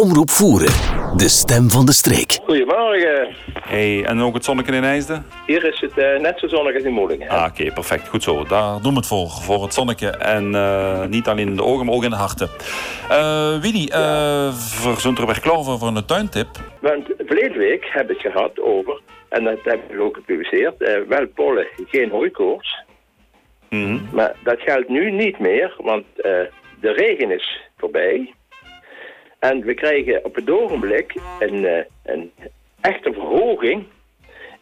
Omroep Voeren, de stem van de streek. Goedemorgen. Hey, en ook het zonnetje in IJsden? Hier is het uh, net zo zonnig als in Moelingen. Ah, oké, perfect. Goed zo. Daar doen we het voor. Voor het zonnetje. En uh, niet alleen in de ogen, maar ook in de harten. Uh, Willy, ja. zijn er weer klaar voor een tuintip? Want verleden week hebben we het gehad over, en dat hebben we ook gepubliceerd, wel pollen, geen hooikoorts. Mm -hmm. Maar dat geldt nu niet meer, want de regen is voorbij. En we krijgen op het ogenblik een, uh, een echte verhoging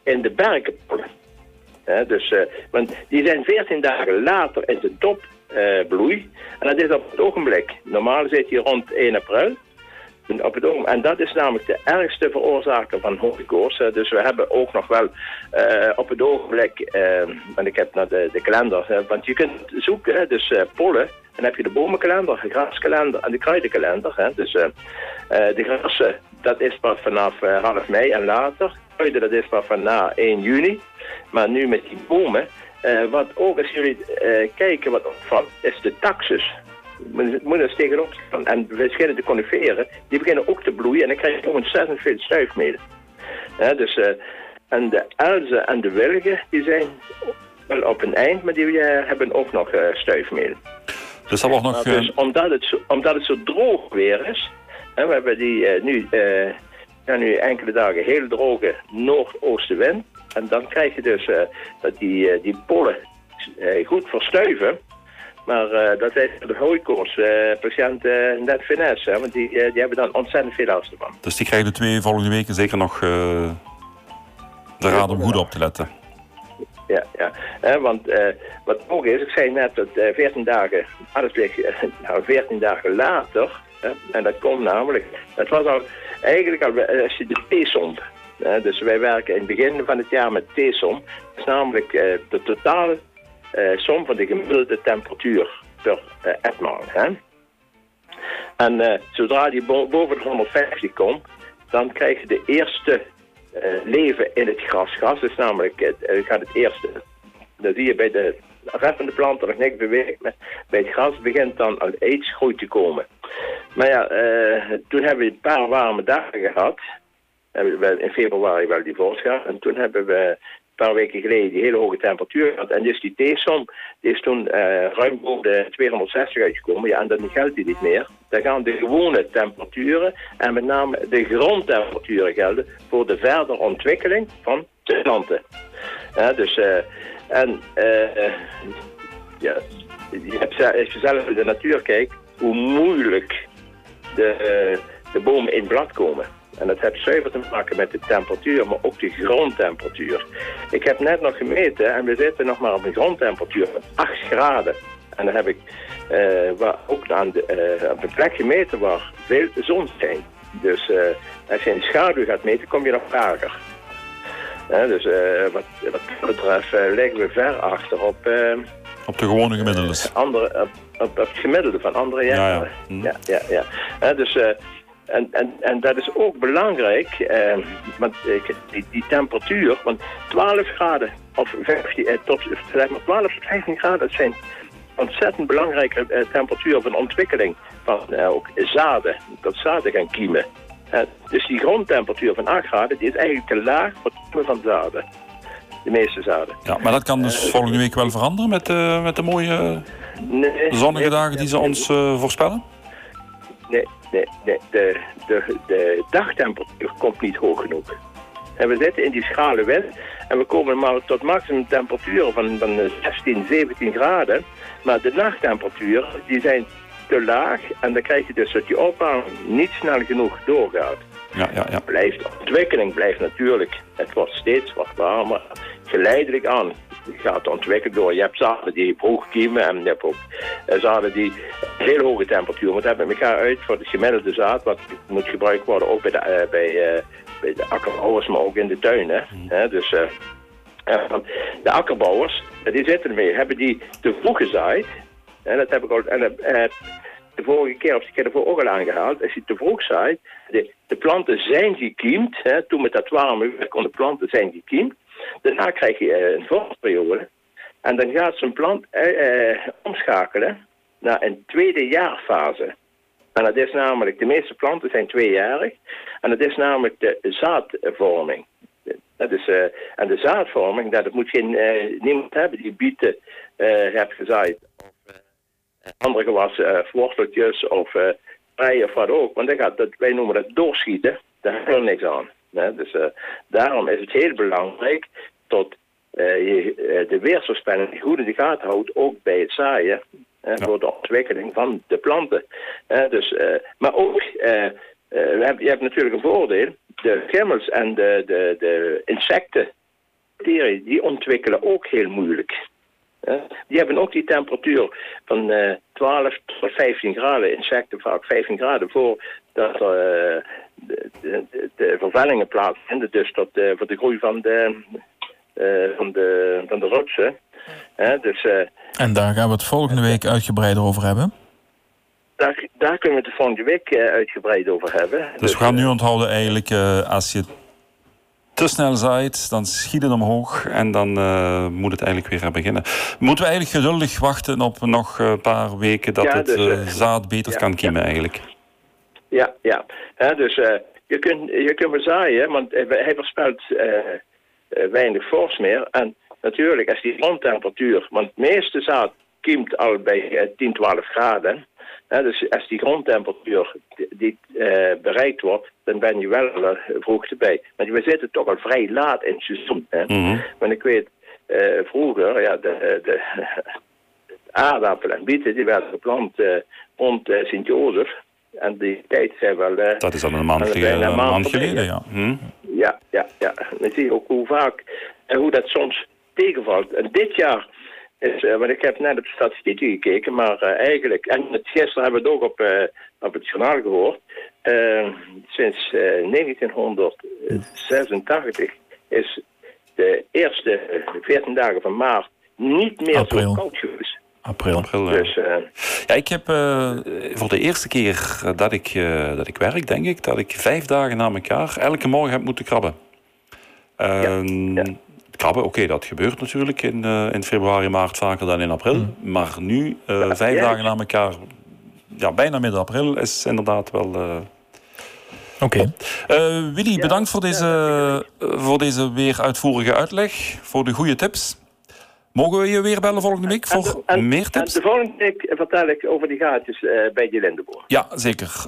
in de berkenpollen. dus, uh, want die zijn 14 dagen later in de topbloei. Uh, en dat is op het ogenblik. Normaal zit hij rond 1 april. Op het ogenblik. En dat is namelijk de ergste veroorzaker van hooikoorts. dus we hebben ook nog wel uh, op het ogenblik, en ik heb naar de, de kalender, want je kunt zoeken, dus pollen dan heb je de bomenkalender, de graskalender en de kruidenkalender. Hè. Dus uh, uh, de grassen, dat is pas vanaf uh, half mei en later. Kruiden, dat is pas van na 1 juni. Maar nu met die bomen, wat ook als jullie kijken wat opvalt, is de taxus. We moeten eens tegenop staan. En verschillende coniferen, die beginnen ook te bloeien en dan krijg je ontzettend veel stuifmelen. dus, en de elzen en de wilgen, die zijn wel op een eind, maar die hebben ook nog stuifmelen. Dus dat nog... Dus omdat het, zo, omdat het zo droog weer is... Hè, we hebben die, uh, nu, uh, ja, nu enkele dagen heel droge noordoostenwind. En dan krijg je dus uh, dat die, die pollen goed verstuiven. Maar dat heeft de hooikoortspatiënten net finesse. Want die, die hebben dan ontzettend veel last van. Dus die krijgen de twee volgende weken zeker nog de raad om goed op te letten ja, ja. Eh, want uh, wat ook is, ik zei net dat uh, 14 dagen, alles nou 14 dagen later, en dat komt namelijk, dat was al eigenlijk al als je de T-som, dus wij werken in het begin van het jaar met T-som, dat is namelijk de totale som van de gemiddelde temperatuur per etmaal. En zodra die bo boven de 150 komt, dan krijg je de eerste leven in het gras. Gras is namelijk, uh, gaat het eerste. Dan zie je bij de reffende planten nog niks beweegt. Maar bij het gras begint dan al aidsgroei te komen. Maar ja, uh, toen hebben we een paar warme dagen gehad. In februari wel die voorschap. En toen hebben we paar weken geleden die hele hoge temperatuur had. En dus die T-som is toen uh, ruim boven de 260 uitgekomen. Ja, en dan geldt die niet meer. Dan gaan de gewone temperaturen en met name de grondtemperaturen gelden voor de verdere ontwikkeling van de planten. Dus, uh, en uh, ja, als je zelf in de natuur kijkt, hoe moeilijk de, de bomen in blad komen. En dat heeft zuiver te maken met de temperatuur, maar ook de grondtemperatuur. Ik heb net nog gemeten en we zitten nog maar op een grondtemperatuur van 8 graden. En dan heb ik uh, waar ook aan de, uh, op een plek gemeten waar veel zon zijn. Dus uh, als je in schaduw gaat meten, kom je nog lager. dus wat, wat dat betreft liggen we ver achter op... op de gewone gemiddeldes. andere, op, op, het gemiddelde van andere jaren. Ja, ja. Hm. ja, ja, ja. dus en, en, en dat is ook belangrijk, eh, want die, die temperatuur, want 12 graden of 15, eh, tot zeg maar 12 tot 15 graden, dat zijn ontzettend belangrijke eh, temperaturen van ontwikkeling van eh, ook zaden, dat zaden gaan kiemen. Eh, dus die grondtemperatuur van 8 graden die is eigenlijk te laag voor het kiemen van zaden. De meeste zaden. Ja, maar dat kan dus eh, volgende week wel veranderen met, uh, met de mooie nee, zonnige dagen die ze ons voorspellen? Nee, nee, nee. De, de, de dagtemperatuur komt niet hoog genoeg. En we zitten in die schale wind en we komen maar tot maximum temperaturen van, van 16, 17 graden. Maar de nachttemperaturen die zijn te laag en dan krijg je dus dat die opwarming niet snel genoeg doorgaat. Ja, ja, ja. Blijft, de ontwikkeling blijft natuurlijk, het wordt steeds wat warmer, geleidelijk aan gaat ontwikkelen door. Je hebt zaden die vroeg kiemen en je hebt ook zaden die heel hoge temperatuur moeten hebben. Ik ga uit voor de gemiddelde zaad, wat moet gebruikt worden ook bij de, uh, bij, uh, bij de akkerbouwers, maar ook in de tuin. Hè? Mm. dus de akkerbouwers, die zitten ermee, hebben die te vroeg gezaaid. En dat heb ik al... En, de vorige keer, of de keer ervoor ook al aangehaald, als je te vroeg zaait, de, de planten zijn gekiemd, hè, toen met dat warme weer kon de planten zijn gekiemd, Daarna krijg je eh, een vorstperiode. En dan gaat zo'n plant eh, eh, omschakelen naar een tweede jaarfase. En dat is namelijk, de meeste planten zijn tweejarig. En dat is namelijk de zaadvorming. Dat is, uh, en de zaadvorming, dat moet geen, uh, niemand hebben die bieten uh, heeft gezaaid. Of andere gewassen, worteltjes of prei of wat ook. Want dat wij noemen dat doorschieten. Daar hebben we niks aan. Dus daarom is het heel belangrijk dat je de weersvoorspelling goed in de gaten houdt, ook bij het zaaien. Ja. Voor de ontwikkeling van de planten. dus, maar ook, je hebt natuurlijk een voordeel de schimmels en de, de, de insecten, die ontwikkelen ook heel moeilijk. Die hebben ook die temperatuur van uh, 12 tot 15 graden, insecten vaak 15 graden, voordat er uh, de, de, de, vervellingen plaatsvinden. Dus uh, voor de groei van de, van de, van de rotsen. dus, en daar gaan we het volgende week uitgebreider over hebben? daar, daar kunnen we het de volgende week uh, uitgebreid over hebben. Dus, we gaan nu onthouden eigenlijk, uh, als je te snel zaait, dan schiet het omhoog en dan uh, moet het eigenlijk weer beginnen. Moeten we eigenlijk geduldig wachten op nog een paar weken dat ja, het dus, zaad beter ja, kan kiemen eigenlijk? Ja, ja. dus je, kunt, je kunt zaaien, want hij voorspelt weinig fors meer. En natuurlijk, als die grondtemperatuur, want het meeste zaad kiemt al bij 10, 12 graden dus als die grondtemperatuur die, uh, bereikt wordt, dan ben je wel uh, vroeg erbij. Want we zitten toch al vrij laat in het seizoen. Hè? Mm Want ik weet, uh, vroeger, ja, de, de aardappelen en bieten, die werden geplant rond Sint-Jozef. En die tijd zijn wel... dat is al een maand, geleden, een maand geleden, ja. Hm? Ja, ja, ja. Dan zie je ook hoe vaak en hoe dat soms tegenvalt. En dit jaar is, uh, want ik heb net op de statistieken gekeken, maar uh, eigenlijk, en het, gisteren hebben we het ook op, uh, op het journaal gehoord, sinds 1986 is de eerste 14 dagen van maart niet meer April. zo koud geweest. April. April dus, ja, ik heb voor de eerste keer dat ik, dat ik werk, denk ik, dat ik vijf dagen na elkaar elke morgen heb moeten krabben. Ja, ehm, ja krabben, oké, dat gebeurt natuurlijk in, uh, in februari, maart vaker dan in april. Mm. Maar nu, uh, vijf dagen na elkaar, ja, bijna midden april, is inderdaad wel... Uh... Oké. Okay. Willy, bedankt voor deze, voor deze weer uitvoerige uitleg, voor de goede tips. Mogen we je weer bellen volgende week voor meer tips? En de volgende week vertel ik over die gaatjes uh, bij die Lindeboer. Ja, zeker.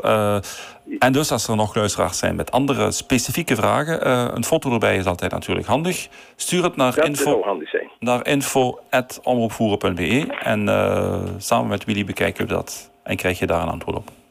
En dus als er nog luisteraars zijn met andere specifieke vragen, uh, een foto erbij is altijd natuurlijk handig. Stuur het naar Dat info, naar info.omroepvoeren.be en samen met Willy bekijken we dat en krijg je daar een antwoord op.